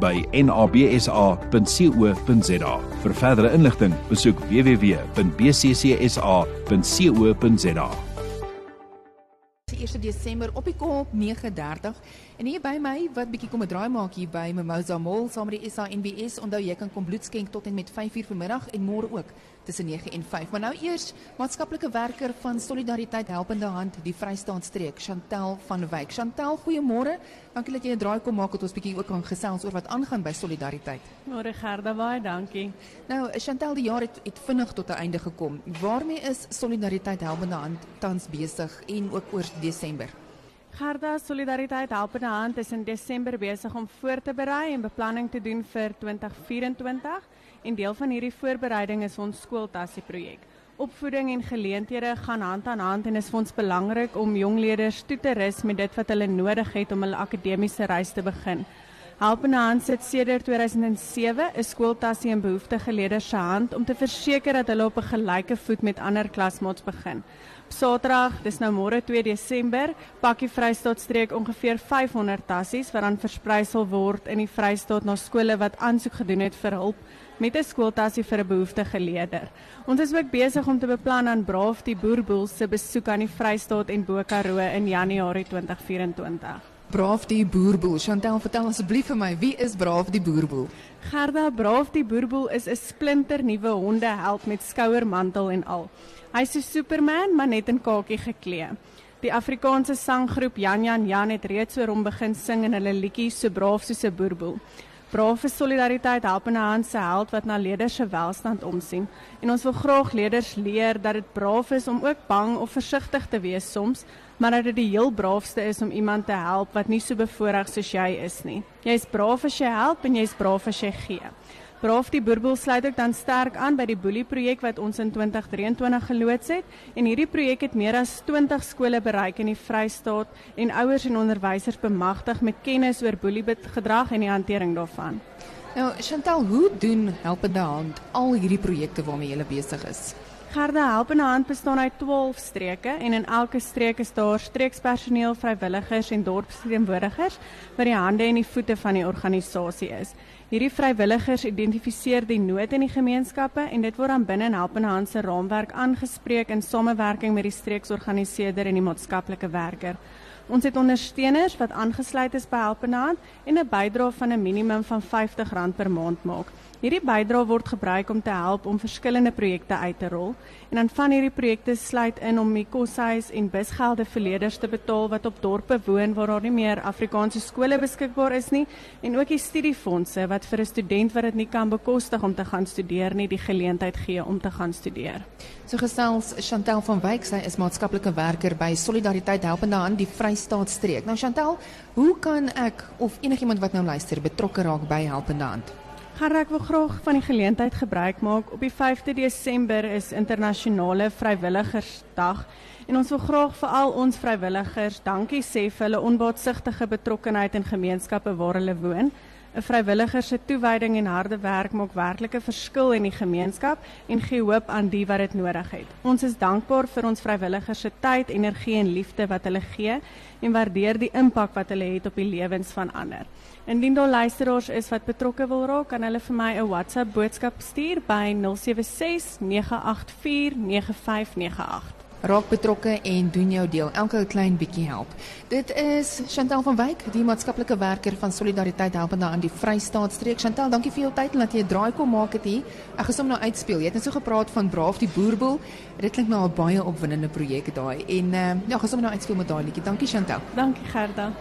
by nabsa.co.za. Vir verdere inligting, besoek www.bccsa.co.za. 1 Desember op die Kaap 9:30 en hier by my wat bietjie kom 'n draai maak hier by Mimosa Mall saam met die SANBS. Onthou jy kan kom bloedskenk tot en met 5:00 vanmiddag en môre ook tussen 9 en 5. Maar nou eers maatskaplike werker van Solidariteit Helpende Hand die Vrystaatstreek, Chantel van Wyk. Chantel, goeiemôre. Dankie dat jy 'n draai kom maak dat ons bietjie ook kan gesels oor wat aangaan by Solidariteit. Môre Gerda, baie dankie. Nou, Chantel, die jaar het, het vinnig tot 'n einde gekom. Waarmee is Solidariteit Helpende Hand tans besig en ook oor Desember? Gerda Solidariteit Helpende Hand is in Desember besig om voor te berei en beplanning te doen vir 2024 en deel van hierdie voorbereiding is ons skooltassie projek. Opvoeding en geleenthede gaan hand aan hand en is vir ons belangrik om jong leerders toe te rus met dit wat hulle nodig het om hulle akademiese reis te begin. Helpende Hand sit sedert 2007 'n skooltassie in behoeftige leerders se hand om te verseker dat hulle op 'n gelyke voet met ander klasmaats begin. Op Saterdag, dis nou môre 2 Desember, pak die Vrystaatstreek ongeveer 500 tassies wat dan versprei sal word in die Vrystaat na skole wat aansoek gedoen het vir hulp met 'n skooltassie vir 'n behoeftige leerder. Ons is ook besig om te beplan aan Braaf die Boerboel se besoek aan die Vrystaat en Bokaroo in Januarie 2024. Braaf die Boerboel. Chantel, vertel asseblief vir my, wie is Braaf die Boerboel? Gerda Braaf die Boerboel is 'n splinter nuwe hondehelp met skouermantel en al. Hy's so Superman, maar net in kakie geklee. Die Afrikaanse sanggroep Jan Jan Jan het reeds oor hom begin sing in hulle liedjie So braaf soos 'n boerboel. Braaf vir solidariteit helpende hand se held wat na leerders se welstand omsien en ons wil graag leerders leer dat dit braaf is om ook bang of versigtig te wees soms maar dat dit die heel braafste is om iemand te help wat nie so bevoorreg soos jy is nie. Jy's braaf as jy help en jy's braaf as jy gee. Braaf die Boerboel sluit ook dan sterk aan by die Boelie projek wat ons in 2023 geloods het en hierdie projek het meer as 20 skole bereik in die Vrystaat en ouers en onderwysers bemagtig met kennis oor boelie gedrag en die hantering daarvan. Nou Chantal, hoe doen Helpende Hand al hierdie projekte waarmee jy besig is? Gerda Helpende Hand bestaan uit 12 streke en in elke streek is daar streekspersoneel, vrywilligers en dorpsverteenwoordigers wat die hande en die voete van die organisasie is. Hierdie vrywilligers identifiseer die nood in die gemeenskappe en dit word dan binne in Helpende Hand se raamwerk aangespreek in samewerking met die streeksorganiseerder en die maatskaplike werker. Ons het ondersteuners wat aangesluit is by Helpende Hand en 'n bydrae van 'n minimum van R50 per maand maak. Hierdie bydrae word gebruik om te help om verskillende projekte uit te rol en dan van hierdie projekte sluit in om die koshuis en busgelde vir leerders te betaal wat op dorpe woon waar daar nie meer Afrikaanse skole beskikbaar is nie en ook die studiefondse wat vir 'n student wat dit nie kan bekostig om te gaan studeer nie die geleentheid gee om te gaan studeer. So gesels Chantel van Wyk, sy is maatskaplike werker by Solidariteit Helpende Hand die Vrystaat streek. Nou Chantel, hoe kan ek of enigiemand wat nou luister betrokke raak by Helpende Hand? Gerard, ek wil graag van die geleentheid gebruik maak. Op die 5de Desember is internasionale vrywilligersdag en ons wil graag vir al ons vrywilligers dankie sê vir hulle onbaatsigtige betrokkenheid in gemeenskappe waar hulle woon. 'n Vrywilliger se toewyding en harde werk maak werklik 'n verskil in die gemeenskap en gee hoop aan die wat dit nodig het. Ons is dankbaar vir ons vrywilligers se tyd, energie en liefde wat hulle gee en waardeer die impak wat hulle het op die lewens van ander. Indien daar luisteraars is wat betrokke wil raak, kan hulle vir my 'n WhatsApp boodskap stuur by 076 984 9598 raak betrokke en doen jou deel. Elke klein bietjie help. Dit is Chantal van Wyk, die maatskaplike werker van Solidariteit Helpende aan die Vrystaatstreek. Chantal, dankie vir jou tyd en dat jy 'n draai kom maak het hier. Ek gesom nou uitspeel. Jy het net so gepraat van Braaf die Boerboel. Dit klink nou 'n baie opwindende projek daai. En uh, ja, gesom nou uitspeel met daai liedjie. Dankie Chantal. Dankie Gerda.